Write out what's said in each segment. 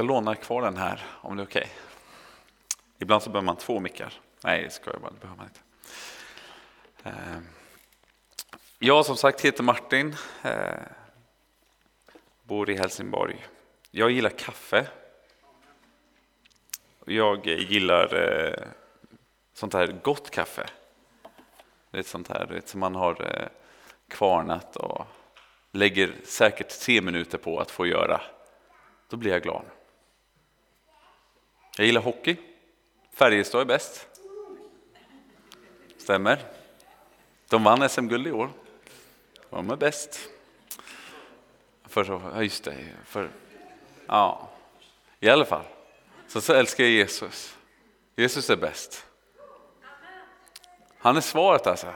Jag lånar kvar den här om det är okej. Okay. Ibland så behöver man två mickar. Nej, det ska jag bara, det behöver man inte. Eh, jag som sagt heter Martin, eh, bor i Helsingborg. Jag gillar kaffe. Jag gillar eh, sånt här gott kaffe. Det är sånt här vet, som man har kvarnat och lägger säkert tre minuter på att få göra. Då blir jag glad. Jag gillar hockey. Färjestad är bäst. Stämmer. De vann SM-guld i år. De är bäst. För, ja, just det. För, ja, i alla fall. Så, så älskar jag Jesus. Jesus är bäst. Han är svaret alltså.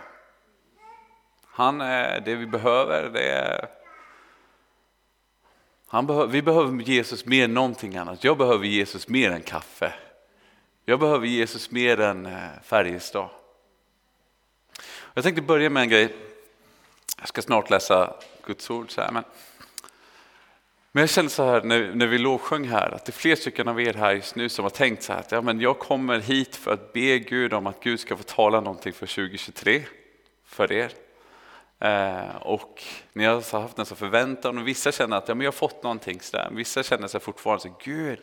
Han är det vi behöver. Det är, behöver, vi behöver Jesus mer än någonting annat. Jag behöver Jesus mer än kaffe. Jag behöver Jesus mer än eh, Färjestad. Jag tänkte börja med en grej. Jag ska snart läsa Guds ord. Så här, men, men jag känner så här när, när vi lovsjöng här att det är fler stycken av er här just nu som har tänkt så här att ja, men jag kommer hit för att be Gud om att Gud ska få tala någonting för 2023 för er. Eh, och ni har haft en sån förväntan och vissa känner att ja, men jag har fått någonting sådär. Vissa känner sig fortfarande så Gud,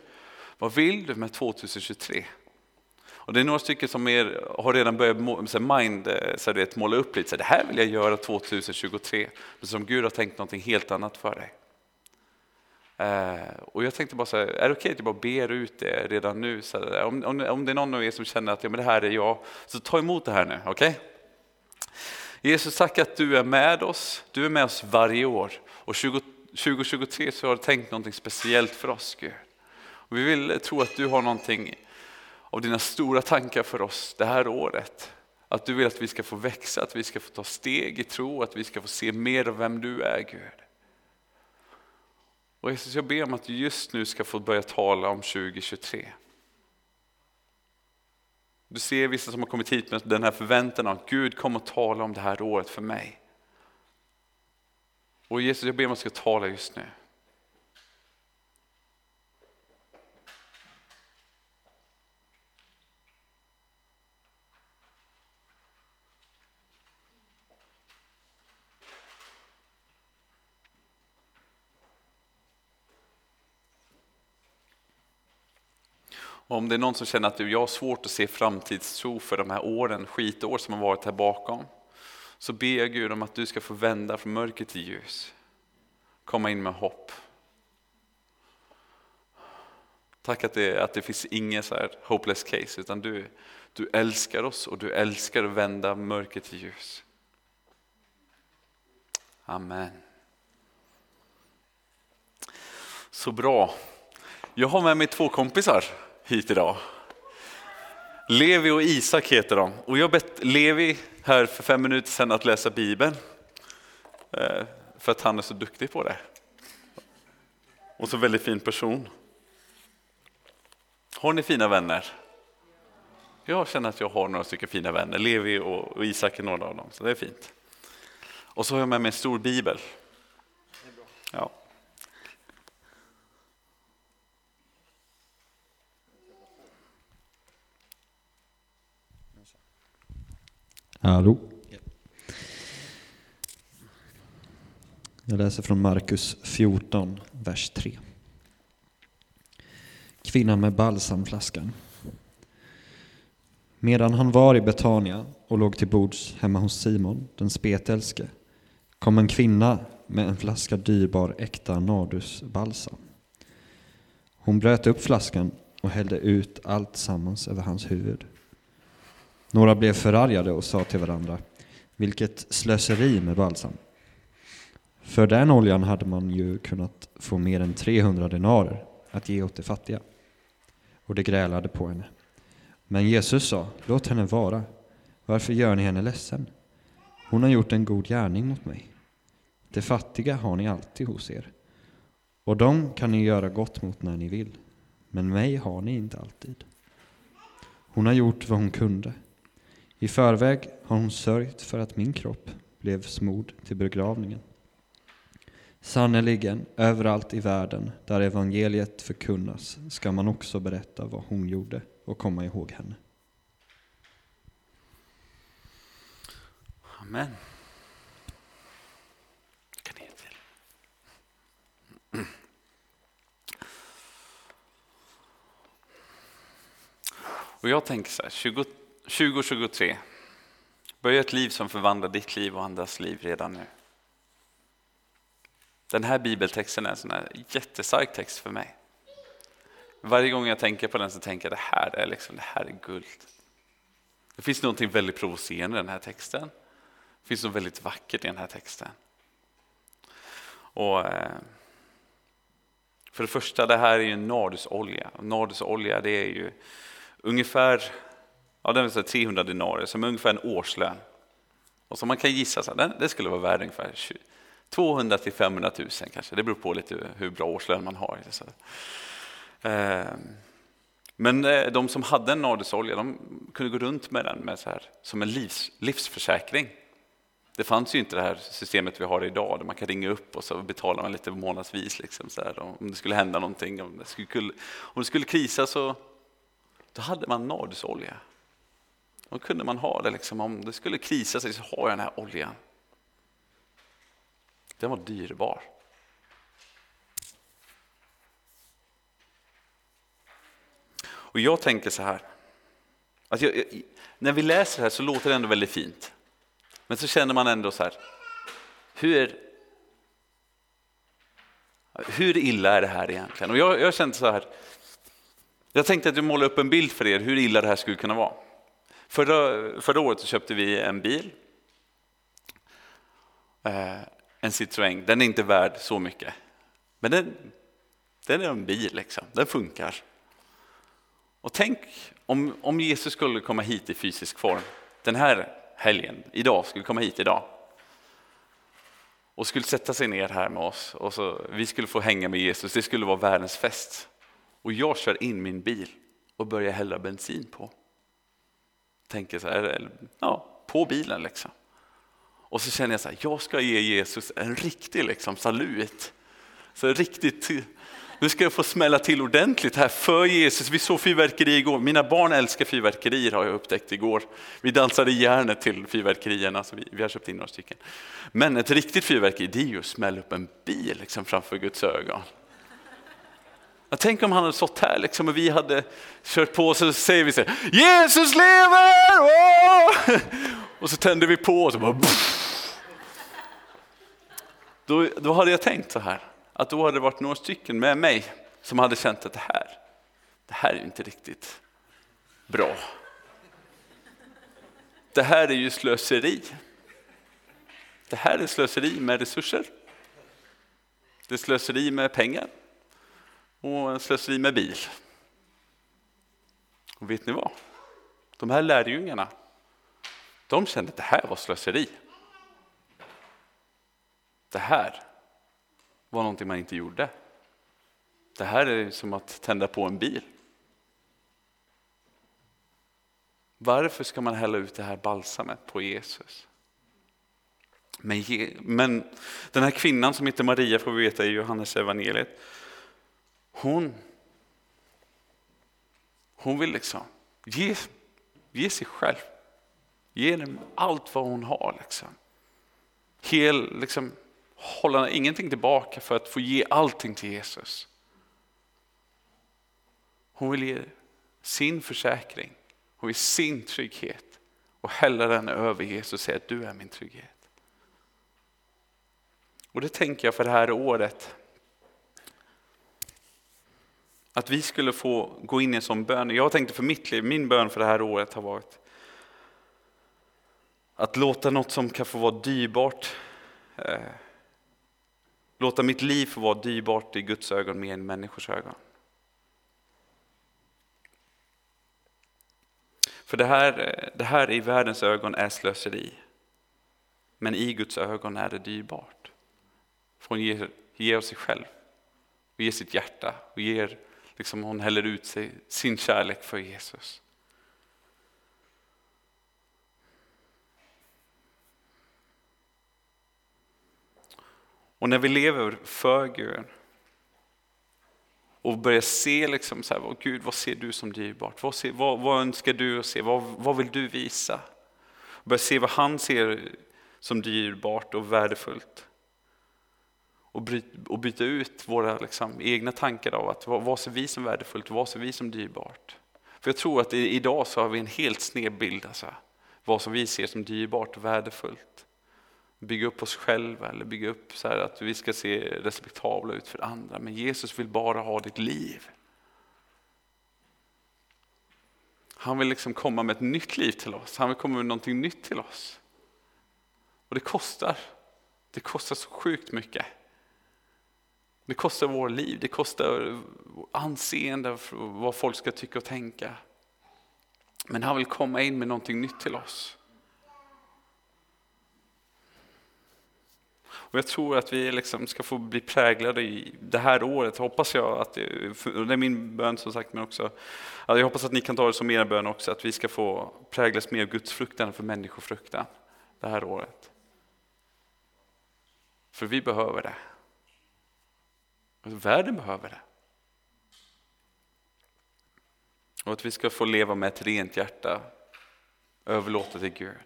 vad vill du med 2023? Och det är några stycken som är, har redan börjat så mind, så vet, måla upp lite, så det här vill jag göra 2023. Men som Gud har tänkt någonting helt annat för dig. Eh, och jag tänkte bara så här, är det okej okay att jag bara ber ut det redan nu? Så här, om, om, om det är någon av er som känner att ja, men det här är jag, så ta emot det här nu, okej? Okay? Jesus, tack att du är med oss. Du är med oss varje år. Och 20, 2023 så har du tänkt någonting speciellt för oss, Gud. Och vi vill tro att du har någonting av dina stora tankar för oss det här året. Att du vill att vi ska få växa, att vi ska få ta steg i tro, att vi ska få se mer av vem du är Gud. Och Jesus, jag ber om att du just nu ska få börja tala om 2023. Du ser vissa som har kommit hit med den här förväntan att Gud kommer att tala om det här året för mig. Och Jesus, jag ber om att du ska tala just nu. Om det är någon som känner att jag har svårt att se framtidstro för de här åren, skitår som har varit här bakom, så ber jag Gud om att du ska få vända från mörker till ljus. Komma in med hopp. Tack att det, att det finns inget så här hopeless case, utan du, du älskar oss och du älskar att vända mörker till ljus. Amen. Så bra. Jag har med mig två kompisar hit idag. Levi och Isak heter de. Och jag bett Levi här för fem minuter sedan att läsa Bibeln. Eh, för att han är så duktig på det. Och så väldigt fin person. Har ni fina vänner? Jag känner att jag har några stycken fina vänner. Levi och Isak är några av dem, så det är fint. Och så har jag med mig en stor bibel. Ja. Hallå? Jag läser från Markus 14, vers 3. Kvinnan med balsamflaskan. Medan han var i Betania och låg till bords hemma hos Simon, den spetälske, kom en kvinna med en flaska dyrbar äkta nardusbalsam. Hon bröt upp flaskan och hällde ut allt sammans över hans huvud. Några blev förargade och sa till varandra, vilket slöseri med balsam. För den oljan hade man ju kunnat få mer än 300 denarer att ge åt de fattiga. Och de grälade på henne. Men Jesus sa, låt henne vara. Varför gör ni henne ledsen? Hon har gjort en god gärning mot mig. De fattiga har ni alltid hos er. Och dem kan ni göra gott mot när ni vill. Men mig har ni inte alltid. Hon har gjort vad hon kunde. I förväg har hon sörjt för att min kropp blev smord till begravningen. Sannerligen, överallt i världen där evangeliet förkunnas ska man också berätta vad hon gjorde och komma ihåg henne. Amen. Kan ni till? Och jag tänker så här, 20, 2023, börja ett liv som förvandlar ditt liv och andras liv redan nu. Den här bibeltexten är en sån här jättestark text för mig. Varje gång jag tänker på den så tänker jag det här är, liksom, det här är guld. Det finns något väldigt provocerande i den här texten. Det finns något väldigt vackert i den här texten. Och, eh, för det första, det här är ju nardusolja. Nardusolja det är ju ungefär ja, den är 300 denarier, som är ungefär en årslön. Och som man kan gissa, så det skulle vara värd ungefär 200 till 500 000 kanske. Det beror på lite hur bra årslön man har. Ehm, men eh, de som hade en nardusolja de kunde gå runt med den med så här, som en livs, livsförsäkring. Det fanns ju inte det här systemet vi har idag där man kan ringa upp och så betalar man lite månadsvis. Liksom, så här, om det skulle hända någonting, om det skulle, om det skulle krisa så då hade man nardusolja. Då kunde man ha det, liksom, om det skulle krisa sig så har jag den här oljan. Den var dyrbar. Och jag tänker så här, att jag, när vi läser det här så låter det ändå väldigt fint. Men så känner man ändå så här, hur, hur illa är det här egentligen? Och jag, jag kände så här, jag tänkte att jag målar upp en bild för er hur illa det här skulle kunna vara. Förra, förra året köpte vi en bil, eh, en Citroën. Den är inte värd så mycket, men den, den är en bil, liksom. den funkar. Och tänk om, om Jesus skulle komma hit i fysisk form den här helgen, idag, skulle komma hit idag och skulle sätta sig ner här med oss och så, vi skulle få hänga med Jesus, det skulle vara världens fest. Och jag kör in min bil och börjar hälla bensin på. Tänker så här, ja, på bilen liksom. Och så känner jag så här, jag ska ge Jesus en riktig liksom, salut. Så riktigt, nu ska jag få smälla till ordentligt här för Jesus. Vi såg fyrverkeri igår. Mina barn älskar fyrverkerier har jag upptäckt igår. Vi dansade järnet till fyrverkerierna, så vi, vi har köpt in några stycken. Men ett riktigt fyrverkeri, det är ju att smälla upp en bil liksom, framför Guds ögon. Jag tänker om han hade stått här liksom, och vi hade kört på så säger vi så här, Jesus lever! Åh! Och så tänder vi på och så bara då, då hade jag tänkt så här, att då hade det varit några stycken med mig som hade känt att det här, det här är inte riktigt bra. Det här är ju slöseri. Det här är slöseri med resurser. Det är slöseri med pengar och slöseri med bil. Och vet ni vad? De här lärjungarna, de kände att det här var slöseri. Det här var någonting man inte gjorde. Det här är som att tända på en bil. Varför ska man hälla ut det här balsamet på Jesus? Men, men den här kvinnan som heter Maria får vi veta i Johannes evangeliet. Hon, hon vill liksom ge, ge sig själv. Ge dem allt vad hon har. Liksom. Hel, liksom, hålla ingenting tillbaka för att få ge allting till Jesus. Hon vill ge sin försäkring, hon vill sin trygghet och hälla den över Jesus och säga att du är min trygghet. Och det tänker jag för det här året. Att vi skulle få gå in i en sån bön. Jag tänkte för mitt liv, min bön för det här året har varit att låta något som kan få vara dyrbart eh, Låta mitt liv få vara dyrbart i Guds ögon mer än människors ögon. För det här, eh, det här i världens ögon är slöseri. Men i Guds ögon är det dyrbart. För hon ger, ger sig själv, och ger sitt hjärta och ger, liksom hon häller ut sig, sin kärlek för Jesus. Och när vi lever för Gud och börjar se liksom så här, Gud vad ser du som dyrbart? Vad, ser, vad, vad önskar du att se? Vad, vad vill du visa? Börja se vad han ser som dyrbart och värdefullt. Och, bryt, och byta ut våra liksom, egna tankar av att vad, vad ser vi som värdefullt och vad ser vi som dyrbart? För jag tror att i, idag så har vi en helt sned bild, alltså, vad som vi ser som dyrbart och värdefullt. Bygga upp oss själva eller bygga upp så att vi ska se respektabla ut för andra. Men Jesus vill bara ha ditt liv. Han vill liksom komma med ett nytt liv till oss. Han vill komma med någonting nytt till oss. Och det kostar. Det kostar så sjukt mycket. Det kostar våra liv, det kostar anseende, vad folk ska tycka och tänka. Men han vill komma in med någonting nytt till oss. Och jag tror att vi liksom ska få bli präglade i det här året, hoppas jag, att det, det är min bön som sagt, men också, jag hoppas att ni kan ta det som er bön också, att vi ska få präglas mer av Guds fruktan för människofruktan det här året. För vi behöver det. Världen behöver det. Och att vi ska få leva med ett rent hjärta, överlåta till Gud.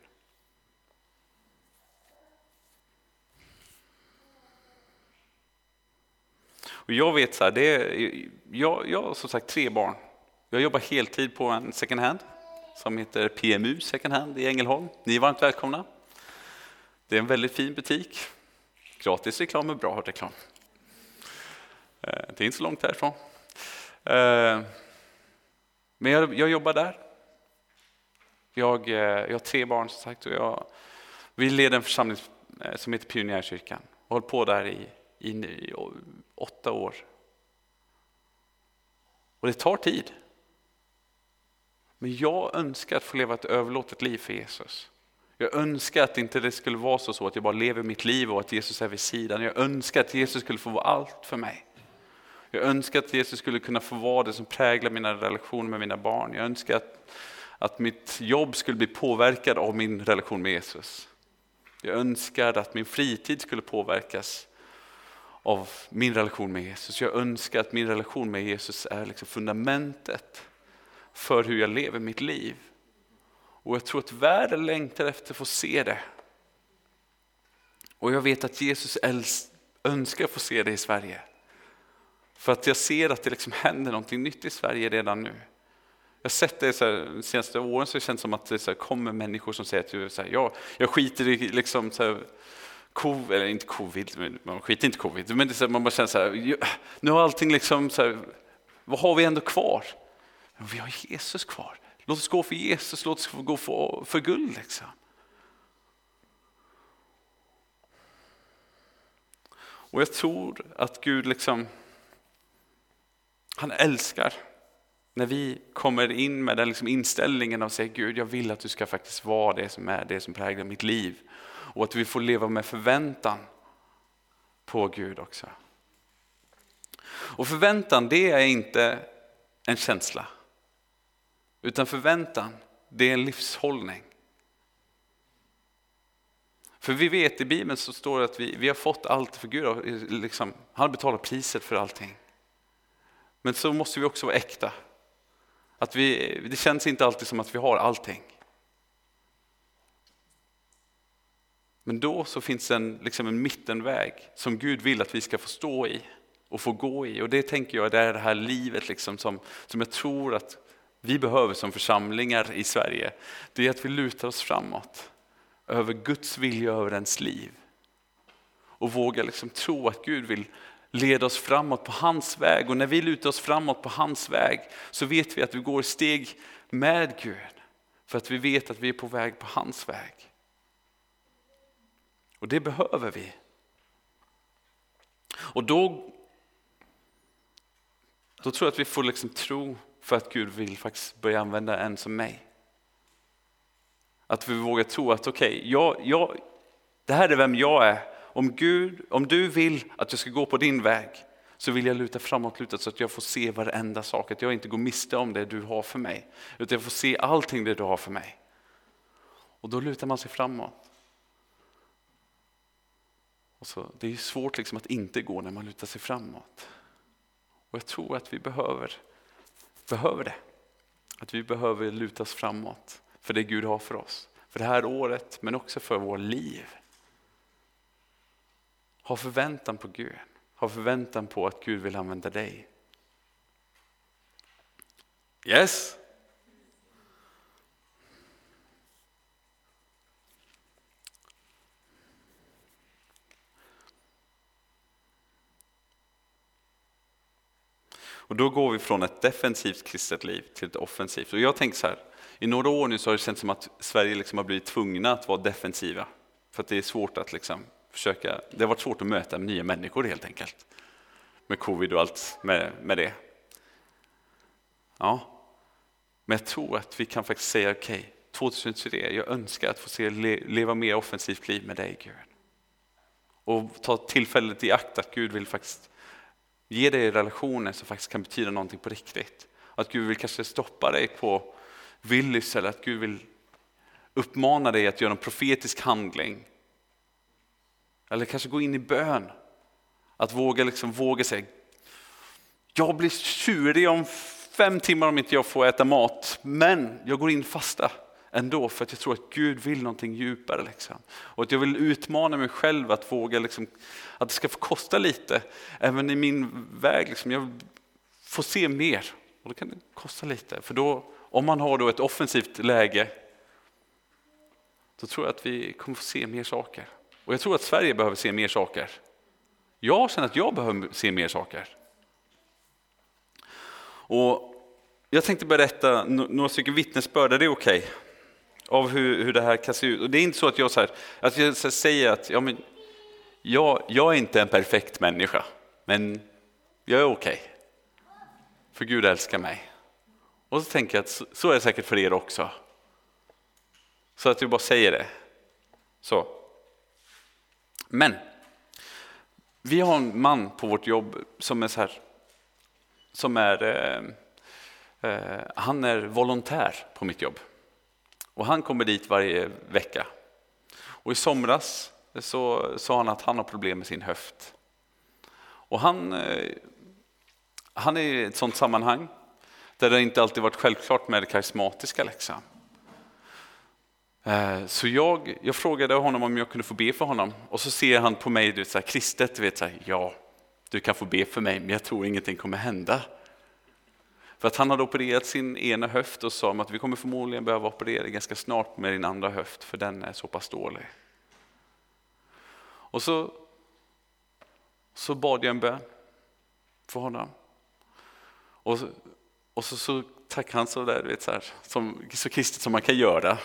Och jag vet så här, det är, jag, jag har som sagt tre barn. Jag jobbar heltid på en second hand som heter PMU second hand i Ängelholm. Ni är varmt välkomna. Det är en väldigt fin butik. Gratis reklam är bra reklam. Eh, det är inte så långt härifrån. Eh, men jag, jag jobbar där. Jag, eh, jag har tre barn som sagt och jag, vi leder en församling som heter Pionjärkyrkan. Jag har hållit på där i, i, i åtta år. Och det tar tid. Men jag önskar att få leva ett överlåtet liv för Jesus. Jag önskar att inte det skulle vara så, så att jag bara lever mitt liv och att Jesus är vid sidan. Jag önskar att Jesus skulle få vara allt för mig. Jag önskar att Jesus skulle kunna få vara det som präglar mina relationer med mina barn. Jag önskar att, att mitt jobb skulle bli påverkad av min relation med Jesus. Jag önskar att min fritid skulle påverkas av min relation med Jesus. Jag önskar att min relation med Jesus är liksom fundamentet för hur jag lever mitt liv. Och jag tror att världen längtar efter att få se det. Och jag vet att Jesus önskar få se det i Sverige. För att jag ser att det liksom händer någonting nytt i Sverige redan nu. Jag har sett det så här, de senaste åren så det känns som att det så här, kommer människor som säger att så här, ja, jag skiter i liksom, så här, covid, eller inte covid, man skiter inte i covid, men det så man bara känner så här, nu har allting liksom, så här, vad har vi ändå kvar? Vi har Jesus kvar. Låt oss gå för Jesus, låt oss gå för, för guld. Liksom. Och jag tror att Gud liksom, han älskar när vi kommer in med den liksom inställningen och säger Gud, jag vill att du ska faktiskt vara det som är det som präglar mitt liv. Och att vi får leva med förväntan på Gud också. Och förväntan, det är inte en känsla. Utan förväntan, det är en livshållning. För vi vet i Bibeln så står det att vi, vi har fått allt för Gud, liksom, han har betalat priset för allting. Men så måste vi också vara äkta. Att vi, det känns inte alltid som att vi har allting. Men då så finns en, liksom en mittenväg som Gud vill att vi ska få stå i och få gå i. Och det tänker jag det är det här livet liksom som, som jag tror att vi behöver som församlingar i Sverige. Det är att vi lutar oss framåt över Guds vilja över ens liv. Och vågar liksom tro att Gud vill leda oss framåt på hans väg. Och när vi lutar oss framåt på hans väg så vet vi att vi går steg med Gud. För att vi vet att vi är på väg på hans väg. Och det behöver vi. Och då, då tror jag att vi får liksom tro för att Gud vill faktiskt börja använda en som mig. Att vi vågar tro att okej, okay, jag, jag, det här är vem jag är om, Gud, om du vill att jag ska gå på din väg så vill jag luta framåt så att jag får se varenda sak, att jag inte går miste om det du har för mig. Utan jag får se allting det du har för mig. Och då lutar man sig framåt. Och så, det är svårt liksom att inte gå när man lutar sig framåt. Och jag tror att vi behöver, behöver det. Att vi behöver luta oss framåt för det Gud har för oss. För det här året, men också för vårt liv. Ha förväntan på Gud. Ha förväntan på att Gud vill använda dig. Yes? Och då går vi från ett defensivt kristet liv till ett offensivt. Och jag tänker så här, i några år nu så har det känts som att Sverige liksom har blivit tvungna att vara defensiva. För att det är svårt att liksom försöka, det har varit svårt att möta nya människor helt enkelt. Med covid och allt med, med det. Ja, men jag tror att vi kan faktiskt säga okej, okay, 2023, jag önskar att få se leva mer offensivt liv med dig Gud. Och ta tillfället i akt att Gud vill faktiskt ge dig relationer som faktiskt kan betyda någonting på riktigt. Att Gud vill kanske stoppa dig på Willys eller att Gud vill uppmana dig att göra en profetisk handling. Eller kanske gå in i bön. Att våga, liksom, våga säga, jag blir tjurig om fem timmar om inte jag får äta mat, men jag går in fasta ändå för att jag tror att Gud vill någonting djupare. Liksom. Och att jag vill utmana mig själv att våga, liksom, att det ska få kosta lite, även i min väg. Liksom, jag får se mer och då kan det kosta lite. För då, om man har då ett offensivt läge, då tror jag att vi kommer få se mer saker. Och jag tror att Sverige behöver se mer saker. Jag känner att jag behöver se mer saker. Och jag tänkte berätta några stycken vittnesbörd, är det okej? Okay? Av hur, hur det här kan se ut. Och det är inte så att jag, så här, att jag säger att ja, men, jag, jag är inte en perfekt människa, men jag är okej. Okay. För Gud älskar mig. Och så tänker jag att så, så är det säkert för er också. Så att du bara säger det. Så. Men vi har en man på vårt jobb som är så här, som är, eh, eh, han är volontär på mitt jobb. Och han kommer dit varje vecka. Och i somras så sa han att han har problem med sin höft. Och han, eh, han är i ett sådant sammanhang där det inte alltid varit självklart med det karismatiska. Liksom. Eh, så jag, jag frågade honom om jag kunde få be för honom och så ser han på mig, du vet, så här, kristet, du vet, så här, ja, du kan få be för mig, men jag tror ingenting kommer hända. För att han hade opererat sin ena höft och sa att vi kommer förmodligen behöva operera ganska snart med din andra höft, för den är så pass dålig. Och så, så bad jag en bön för honom. Och, och så, så tackade han så där, vet, så, här, som, så kristet som man kan göra.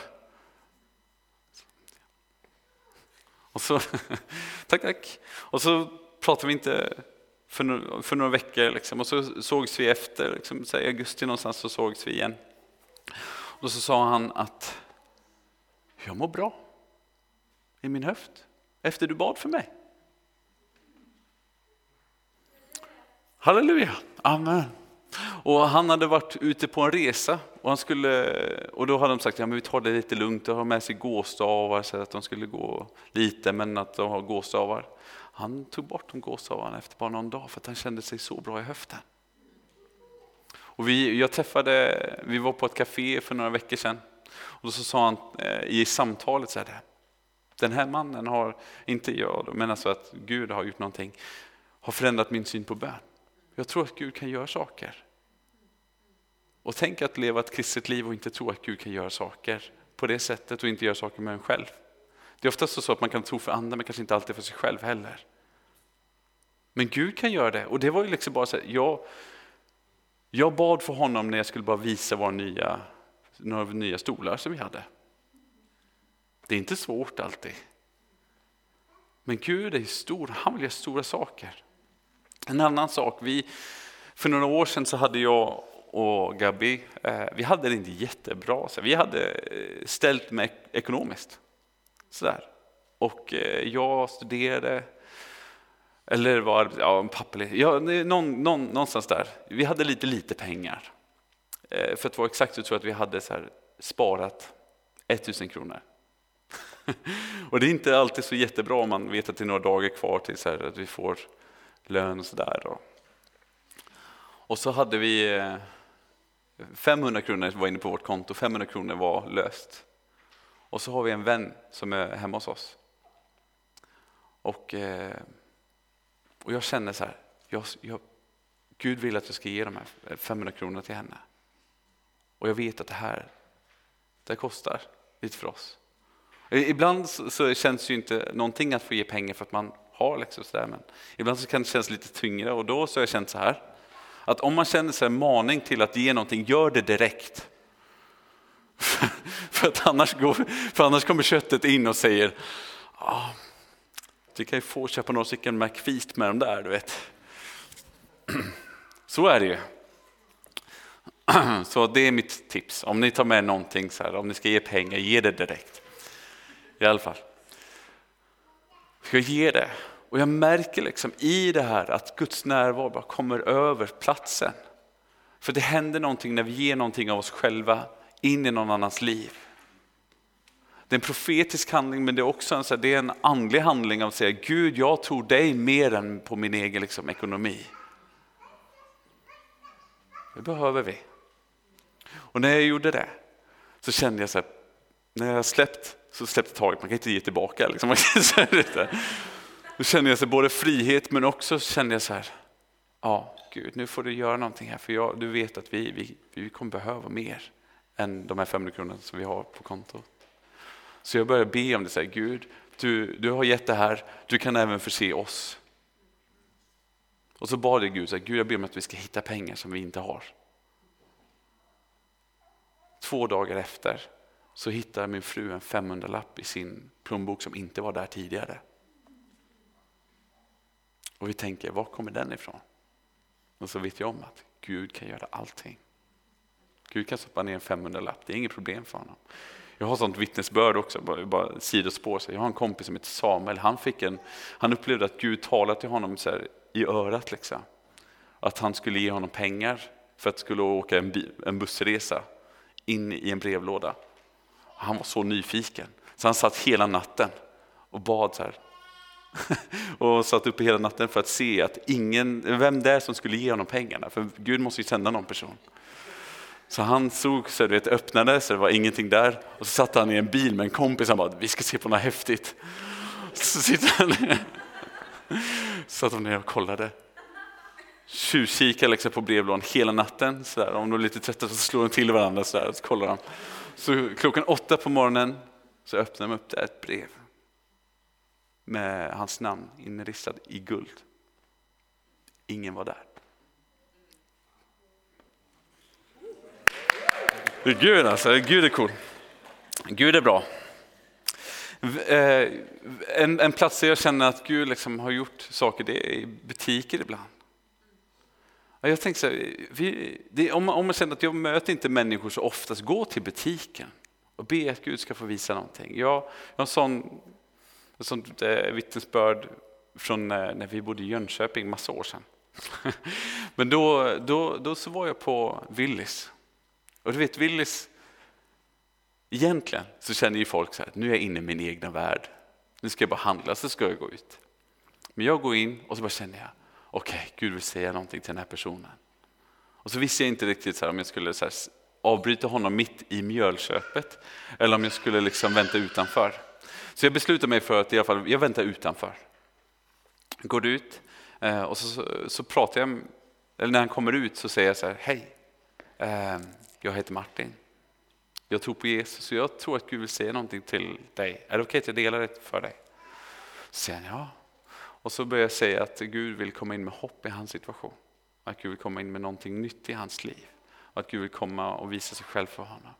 Och så, tack, tack. Och så pratade vi inte för, några, för några veckor liksom, och så sågs vi efter, liksom, så i augusti någonstans så sågs vi igen. Och så sa han att jag mår bra i min höft efter du bad för mig. Halleluja, amen. Och han hade varit ute på en resa och, han skulle, och då hade de sagt att ja, vi tar det lite lugnt och har med sig gåstavar så att de skulle gå lite men att de har gåstavar. Han tog bort de gåstavarna efter bara någon dag för att han kände sig så bra i höften. Och vi, jag träffade, vi var på ett café för några veckor sedan och så sa han eh, i samtalet så här, den här mannen har, inte jag, men alltså att Gud har gjort någonting, har förändrat min syn på bön. Jag tror att Gud kan göra saker. Och tänk att leva ett kristet liv och inte tro att Gud kan göra saker på det sättet och inte göra saker med en själv. Det är oftast så att man kan tro för andra men kanske inte alltid för sig själv heller. Men Gud kan göra det och det var ju liksom bara så här, jag, jag bad för honom när jag skulle bara visa våra nya, några nya stolar som vi hade. Det är inte svårt alltid. Men Gud är stor, han vill göra stora saker. En annan sak, vi, för några år sedan så hade jag och Gabi, eh, vi hade det inte jättebra. Så vi hade eh, ställt med ekonomiskt. Sådär. Och eh, jag studerade, eller var ja, papperlig, ja, någon, någon, någonstans där. Vi hade lite, lite pengar. För att vara exakt så tror jag att vi hade så här, sparat 1000 kronor. Och det är inte alltid så jättebra om man vet att det är några dagar kvar tills att vi får lön och sådär. Och så hade vi 500 kronor var inne på vårt konto, 500 kronor var löst. Och så har vi en vän som är hemma hos oss. Och, eh, och jag känner så här, jag, jag, Gud vill att jag ska ge de här 500 kronorna till henne. Och jag vet att det här, det kostar lite för oss. Ibland så känns det ju inte någonting att få ge pengar för att man har liksom sådär, men ibland så kan det kännas lite tyngre och då så har jag känt så här, att om man känner sig maning till att ge någonting, gör det direkt. för, att annars går, för annars kommer köttet in och säger, ah, du kan ju få köpa några stycken McFeast med dem där, du vet. Så är det ju. Så det är mitt tips. Om ni tar med någonting, så här, om ni ska ge pengar, ge det direkt. I alla fall. Ska ge det. Och jag märker liksom i det här att Guds närvaro bara kommer över platsen. För det händer någonting när vi ger någonting av oss själva in i någon annans liv. Det är en profetisk handling men det är också en, så här, det är en andlig handling av att säga Gud jag tror dig mer än på min egen liksom, ekonomi. Det behöver vi. Och när jag gjorde det så kände jag så här, när jag släppt så släppte taget, man kan inte ge tillbaka. Liksom. Då känner jag så både frihet men också känner jag så här, ja Gud nu får du göra någonting här för jag, du vet att vi, vi, vi kommer behöva mer än de här 500 kronorna som vi har på kontot. Så jag började be om det, så här, Gud du, du har gett det här, du kan även förse oss. Och så bad jag Gud, så här, Gud jag ber om att vi ska hitta pengar som vi inte har. Två dagar efter så hittar min fru en 500-lapp i sin plånbok som inte var där tidigare. Och vi tänker, var kommer den ifrån? Och så vet jag om att Gud kan göra allting. Gud kan stoppa ner en 500-lapp, det är inget problem för honom. Jag har sånt vittnesbörd också, bara, bara sidospår. Jag har en kompis som heter Samuel, han, fick en, han upplevde att Gud talade till honom så här, i örat. Liksom. Att han skulle ge honom pengar för att skulle åka en, en bussresa in i en brevlåda. Han var så nyfiken, så han satt hela natten och bad så här. och satt uppe hela natten för att se att ingen, vem det är som skulle ge honom pengarna, för Gud måste ju sända någon person. Så han såg, så det öppnade så det var ingenting där och så satt han i en bil med en kompis och bara, vi ska se på något häftigt. Så sitter han. Så satt de ner och kollade. Tjuvkikade liksom på brevlådan hela natten. Så där. Om de är lite trötta så slår de till varandra så, där, och så kollar de. Så klockan åtta på morgonen så öppnar de upp det ett brev med hans namn inristad i guld. Ingen var där. Gud alltså, Gud är cool. Gud är bra. Eh, en, en plats där jag känner att Gud liksom har gjort saker, det är i butiker ibland. Jag tänker så här, vi, det, om, man, om man känner att jag möter inte människor så oftast, gå till butiken och be att Gud ska få visa någonting. Jag, jag har en sån, ett sånt eh, vittnesbörd från eh, när vi bodde i Jönköping massa år sedan. Men då, då, då så var jag på Willys. Och du vet Willys, egentligen så känner ju folk så här, nu är jag inne i min egna värld. Nu ska jag bara handla, så ska jag gå ut. Men jag går in och så bara känner jag, okej, okay, Gud vill säga någonting till den här personen. Och så visste jag inte riktigt så här, om jag skulle så här, avbryta honom mitt i mjölköpet eller om jag skulle liksom vänta utanför. Så jag beslutade mig för att i alla fall, jag väntar utanför. Går ut eh, och så, så, så, pratar jag, eller när han kommer ut så säger jag så här, hej, ehm, jag heter Martin. Jag tror på Jesus och jag tror att Gud vill säga någonting till dig. Är det okej okay att jag delar det för dig? Så säger han ja. Och så börjar jag säga att Gud vill komma in med hopp i hans situation. Att Gud vill komma in med någonting nytt i hans liv. Och att Gud vill komma och visa sig själv för honom.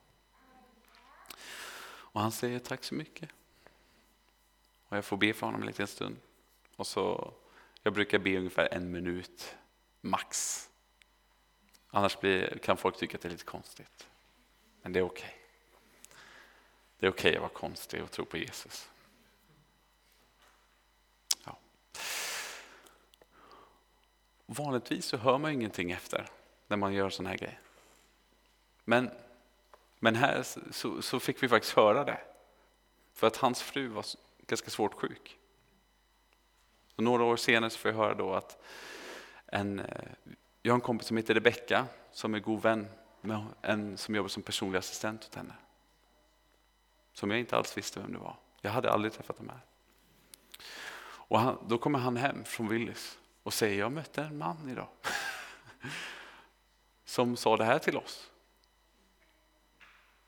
Och han säger tack så mycket. Och jag får be för honom en liten stund. Och så, jag brukar be ungefär en minut, max. Annars blir, kan folk tycka att det är lite konstigt. Men det är okej. Okay. Det är okej okay att vara konstig och tro på Jesus. Vanligtvis så hör man ingenting efter när man gör sån här grej. Men, men här så, så fick vi faktiskt höra det. För att hans fru var ganska svårt sjuk. Och några år senare så får jag höra då att en, eh, jag har en kompis som heter Rebecka som är god vän med en som jobbar som personlig assistent åt henne. Som jag inte alls visste vem det var. Jag hade aldrig träffat dem här. Och han, då kommer han hem från Willys och säger, jag mötte en man idag. som sa det här till oss.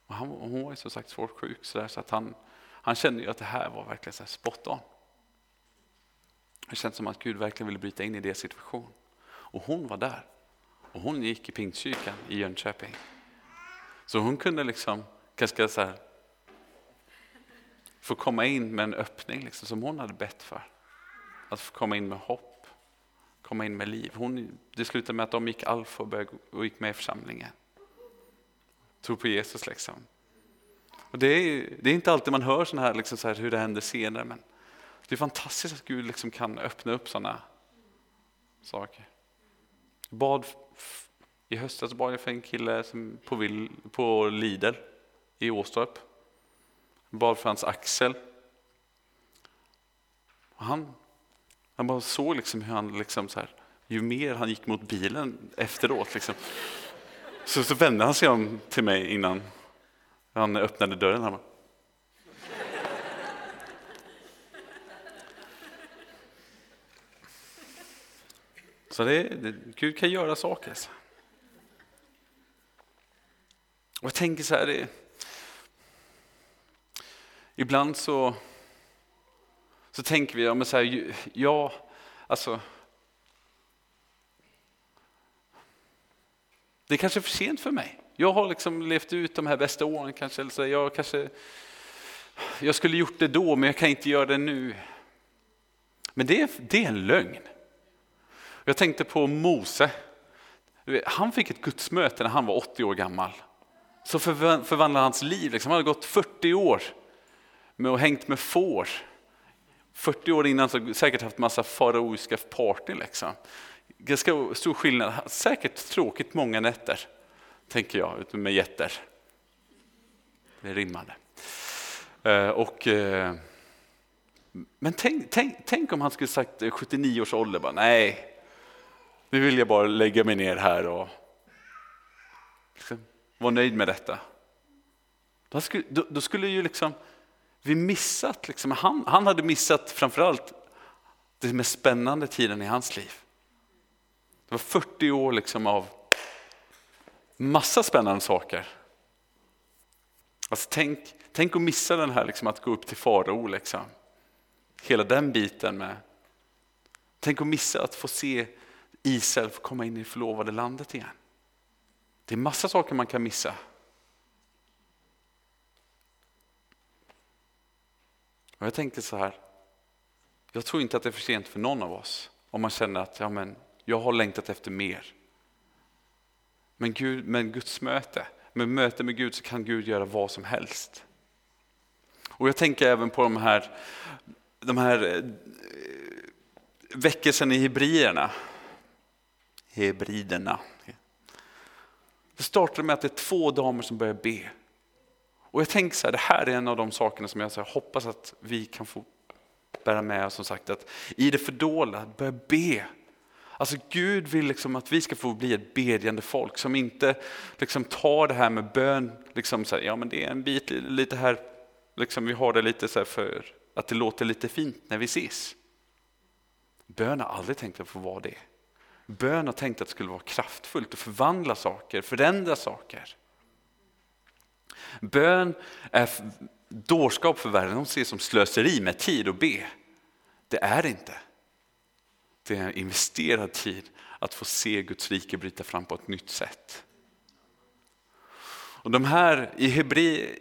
Och han, hon var ju som sagt svårt sjuk så, där, så att han, han kände ju att det här var verkligen så spot on. Det kändes som att Gud verkligen ville bryta in i deras situation. Och hon var där. Och hon gick i Pingstkyrkan i Jönköping. Så hon kunde liksom kanske så här, få komma in med en öppning liksom, som hon hade bett för. Att få komma in med hopp, komma in med liv. Hon, det slutade med att de gick alfa och, började, och gick med i församlingen. Tro på Jesus liksom. Och det, är, det är inte alltid man hör såna här, liksom så här, hur det händer senare. Men det är fantastiskt att Gud liksom kan öppna upp sådana saker. Bad, I höstas bad jag för en kille som på, Vill, på Lidl i Åstorp. Bad för hans axel. Och han, han bara såg liksom hur han, liksom så här, ju mer han gick mot bilen efteråt, liksom, så, så vände han sig om till mig innan han öppnade dörren. Han bara, Så det, det, Gud kan göra saker. Alltså. Och jag tänker så här, det, ibland så, så tänker vi, ja, men så här, ja, alltså, det är kanske är för sent för mig. Jag har liksom levt ut de här bästa åren kanske, eller så jag kanske, jag skulle gjort det då men jag kan inte göra det nu. Men det, det är en lögn. Jag tänkte på Mose. Han fick ett gudsmöte när han var 80 år gammal. Så förvandlade hans liv. Liksom. Han hade gått 40 år med och hängt med får. 40 år innan så säkert haft massa faraoiska partyn. Liksom. Ganska stor skillnad. Säkert tråkigt många nätter, tänker jag, med jätter. Det rimmade. Eh, och, eh, men tänk, tänk, tänk om han skulle sagt 79 års ålder, bara, nej, nu vill jag bara lägga mig ner här och liksom vara nöjd med detta. Då skulle, då, då skulle ju liksom vi missat, liksom, han, han hade missat framförallt den mest spännande tiden i hans liv. Det var 40 år liksom av massa spännande saker. Alltså tänk, tänk att missa den här liksom, att gå upp till farao. Liksom. Hela den biten med. Tänk att missa att få se Israel komma in i det förlovade landet igen. Det är massa saker man kan missa. Och jag tänkte så här, jag tror inte att det är för sent för någon av oss om man känner att ja, men, jag har längtat efter mer. Men, Gud, men Guds möte, med möte med Gud så kan Gud göra vad som helst. Och jag tänker även på de här, de här eh, väckelsen i Hebrierna. Hebriderna. Det startade med att det är två damer som börjar be. Och jag tänker så här, det här är en av de sakerna som jag så hoppas att vi kan få bära med oss. Som sagt, att I det fördolda, börja be. Alltså Gud vill liksom att vi ska få bli ett bedjande folk som inte liksom tar det här med bön, liksom så här, ja men det är en bit lite här, liksom vi har det lite så för att det låter lite fint när vi ses. Bön har aldrig tänkt att få vara det. Bön har tänkt att det skulle vara kraftfullt och förvandla saker, förändra saker. Bön är dårskap för världen, de ser som slöseri med tid och be. Det är det inte. Det är en investerad tid att få se Guds rike bryta fram på ett nytt sätt. Och de här i Hebri,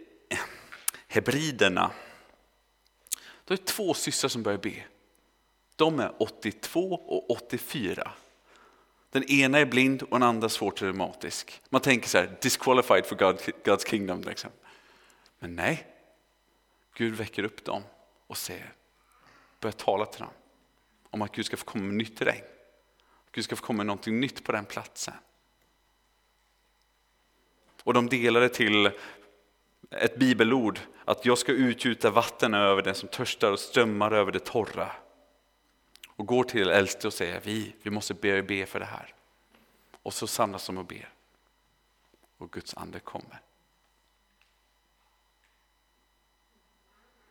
Hebriderna, då är det två systrar som börjar be. De är 82 och 84. Den ena är blind och den andra svårt reumatisk. Man tänker så här, disqualified for God, God's kingdom. Liksom. Men nej, Gud väcker upp dem och säger, börjar tala till dem om att Gud ska få komma med nytt regn. Gud ska få komma med någonting nytt på den platsen. Och de delade det till ett bibelord att jag ska utgjuta vatten över den som törstar och strömmar över det torra. Och går till äldste och säger vi, vi måste be, be för det här. Och så samlas de och ber. Och Guds ande kommer.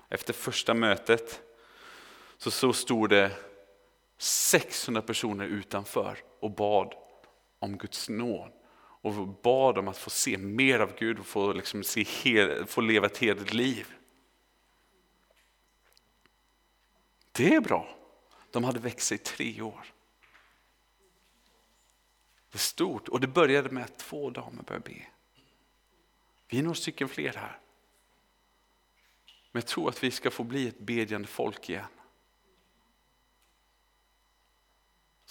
Efter första mötet så, så stod det 600 personer utanför och bad om Guds nåd och bad om att få se mer av Gud och få, liksom se hel, få leva ett heligt liv. Det är bra. De hade växt i tre år. Det är stort och det började med att två damer började be. Vi är några stycken fler här. Men jag tror att vi ska få bli ett bedjande folk igen.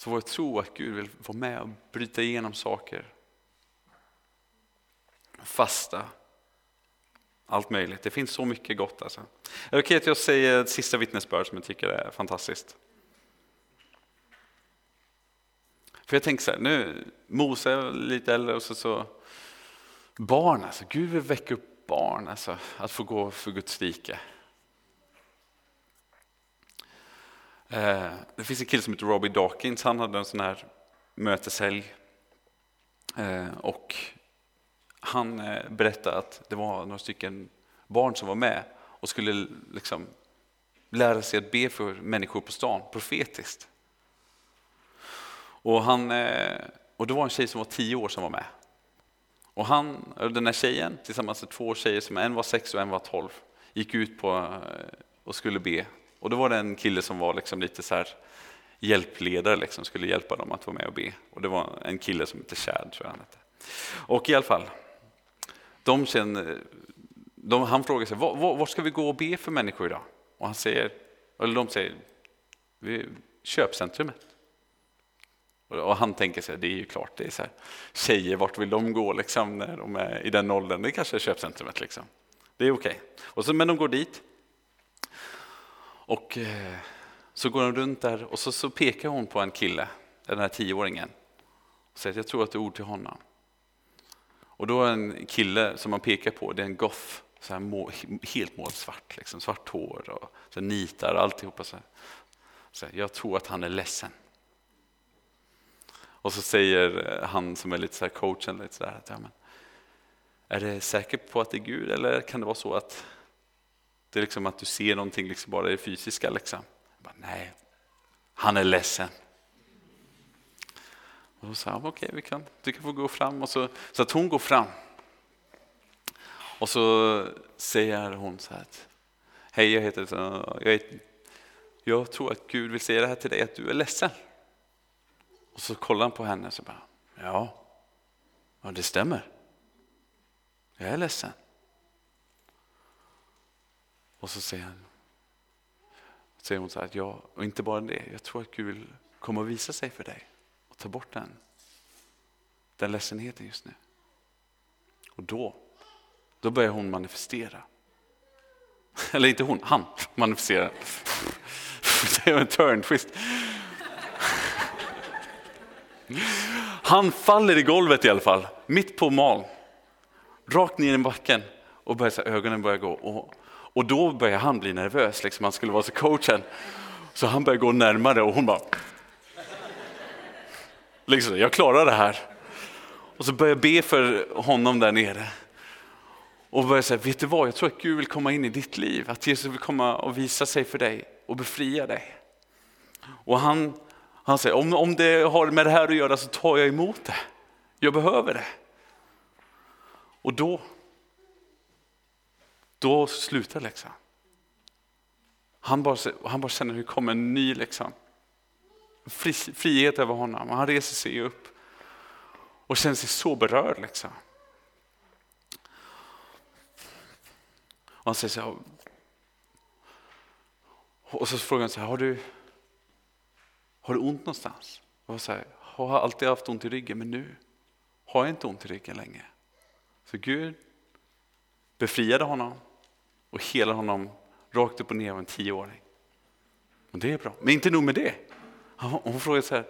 Så vår tro att Gud vill vara med och bryta igenom saker. Fasta. Allt möjligt. Det finns så mycket gott. Alltså. Är det okej att jag säger ett sista vittnesbörd som jag tycker är fantastiskt? För jag tänker så här, nu Mose är lite äldre och så, så barn, alltså, Gud vill väcka upp barn, alltså, att få gå för Guds rike. Eh, Eh, det finns en kille som heter Robbie Dawkins, han hade en sån här möteshelg. Eh, och han eh, berättade att det var några stycken barn som var med och skulle liksom lära sig att be för människor på stan profetiskt. Och, han, eh, och det var en tjej som var tio år som var med. Och han, den här tjejen tillsammans med två tjejer, som en var sex och en var tolv, gick ut på eh, och skulle be och då var det en kille som var liksom lite så här hjälpledare, liksom, skulle hjälpa dem att vara med och be. Och det var en kille som hette Chad, tror jag han hette. Och i alla fall, de känner, de, han frågar sig, var, var, ska vi gå och be för människor idag? Och han säger, eller de säger, vi, köpcentrumet. Och han tänker sig, det är ju klart, det är så här, tjejer, vart vill de gå liksom, när de är i den åldern? Det kanske är köpcentrumet. Liksom. Det är okej. Okay. men de går dit och eh, så går hon runt där och så, så pekar hon på en kille, den här tioåringen, och säger att jag tror att det är ord till honom. Och då är en kille som man pekar på, det är en goff, så här må, helt målsvart, liksom, svart hår och så nitar och alltihopa. Så, så här, jag tror att han är ledsen. Och så säger eh, han som är lite så här coachen, lite så här, att, ja, men, är det säkert på att det är Gud eller kan det vara så att det är liksom att du ser någonting liksom bara i det fysiska. Liksom. Bara, nej, han är ledsen. Och då sa jag, okej, okay, kan, du kan få gå fram. Och så, så att hon går fram. Och så säger hon så här, hej jag heter, jag, heter, jag tror att Gud vill säga det här till dig, att du är ledsen. Och så kollar han på henne och så bara, ja, ja det stämmer. Jag är ledsen. Och så säger, han, säger hon så här, att ja, och inte bara det, jag tror att Gud vill komma och visa sig för dig och ta bort den, den ledsenheten just nu. Och då, då börjar hon manifestera. Eller inte hon, han manifesterar. Det var en turn twist. Han faller i golvet i alla fall, mitt på mal. Rakt ner i backen och börjar, så ögonen börjar gå. Och och då börjar han bli nervös, liksom, han skulle vara så coachen. Så han börjar gå närmare och hon bara... Liksom, jag klarar det här. Och så börjar jag be för honom där nere. Och börjar säga, vet du vad, jag tror att Gud vill komma in i ditt liv. Att Jesus vill komma och visa sig för dig och befria dig. Och han, han säger, om, om det har med det här att göra så tar jag emot det. Jag behöver det. Och då då slutar läxan. Han bara, han bara känner hur det kommer en ny läxa. fri, frihet över honom. Han reser sig upp och känner sig så berörd. Liksom. Och han säger så här, och så frågar han så här, har du, har du ont någonstans? Och så här, har alltid haft ont i ryggen men nu har jag inte ont i ryggen längre. Så Gud befriade honom och helar honom rakt upp och ner av en tioåring. Och det är bra, men inte nog med det. Hon frågar så här,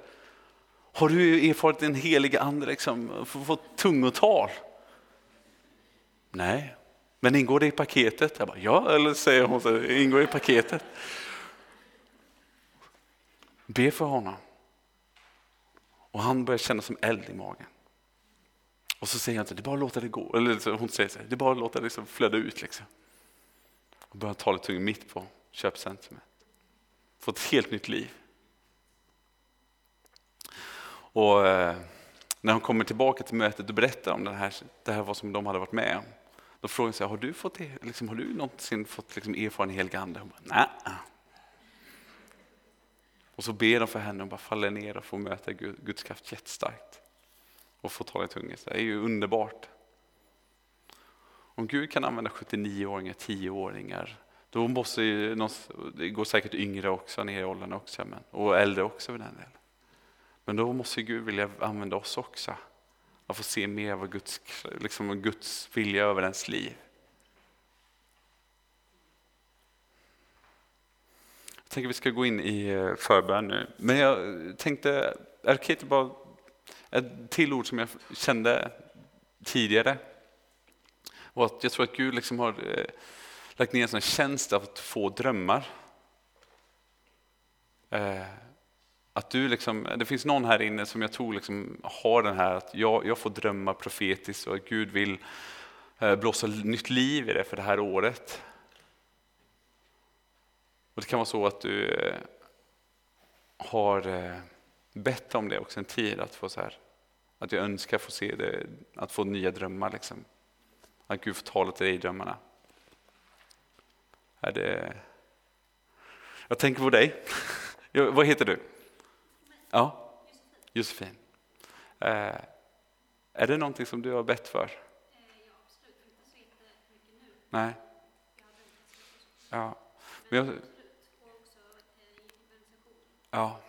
har du erfarit den helige ande, liksom, fått tungotal? Nej, Men ingår det i paketet? Jag bara, ja, eller säger hon så, ingår i paketet. Be för honom. Och han börjar känna som eld i magen. Och så säger han så det är bara att låta det gå. Eller hon säger så här, det är bara att låta det liksom flöda ut. Liksom. Och börjar tala tunga mitt på köpcentrumet. Fått ett helt nytt liv. Och eh, när hon kommer tillbaka till mötet och berättar om det här, det här vad som de hade varit med om. Då frågar hon sig, har du, fått, e-, liksom, har du någonsin fått liksom, erfaren helig ande? Hon bara, nej. Och så ber de för henne och bara faller ner och får möta Guds kraft jättestarkt. Och får tala i tungor. Det är ju underbart. Om Gud kan använda 79-åringar, 10-åringar, då måste ju, det går säkert yngre också ner i åldern också, men, och äldre också för den delen. Men då måste Gud vilja använda oss också. Att få se mer av Guds, liksom Guds vilja över ens liv. Jag tänker vi ska gå in i eh, förbön nu. Men jag tänkte, är det okej bara ett till ord som jag kände tidigare och att jag tror att Gud liksom har eh, lagt ner en tjänst av att få drömmar. Eh, att du liksom, det finns någon här inne som jag tror liksom har den här att jag, jag får drömma profetiskt och att Gud vill eh, blåsa nytt liv i det för det här året. Och Det kan vara så att du eh, har eh, bett om det också en tid, att få så här, att jag önskar få se det, att få nya drömmar. Liksom. Att Gud får tala till dig i drömmarna. Är det... Jag tänker på dig. Vad heter du? Ja, Josefin. Eh, är det någonting som du har bett för? Nej. Ja. Men jag, ja.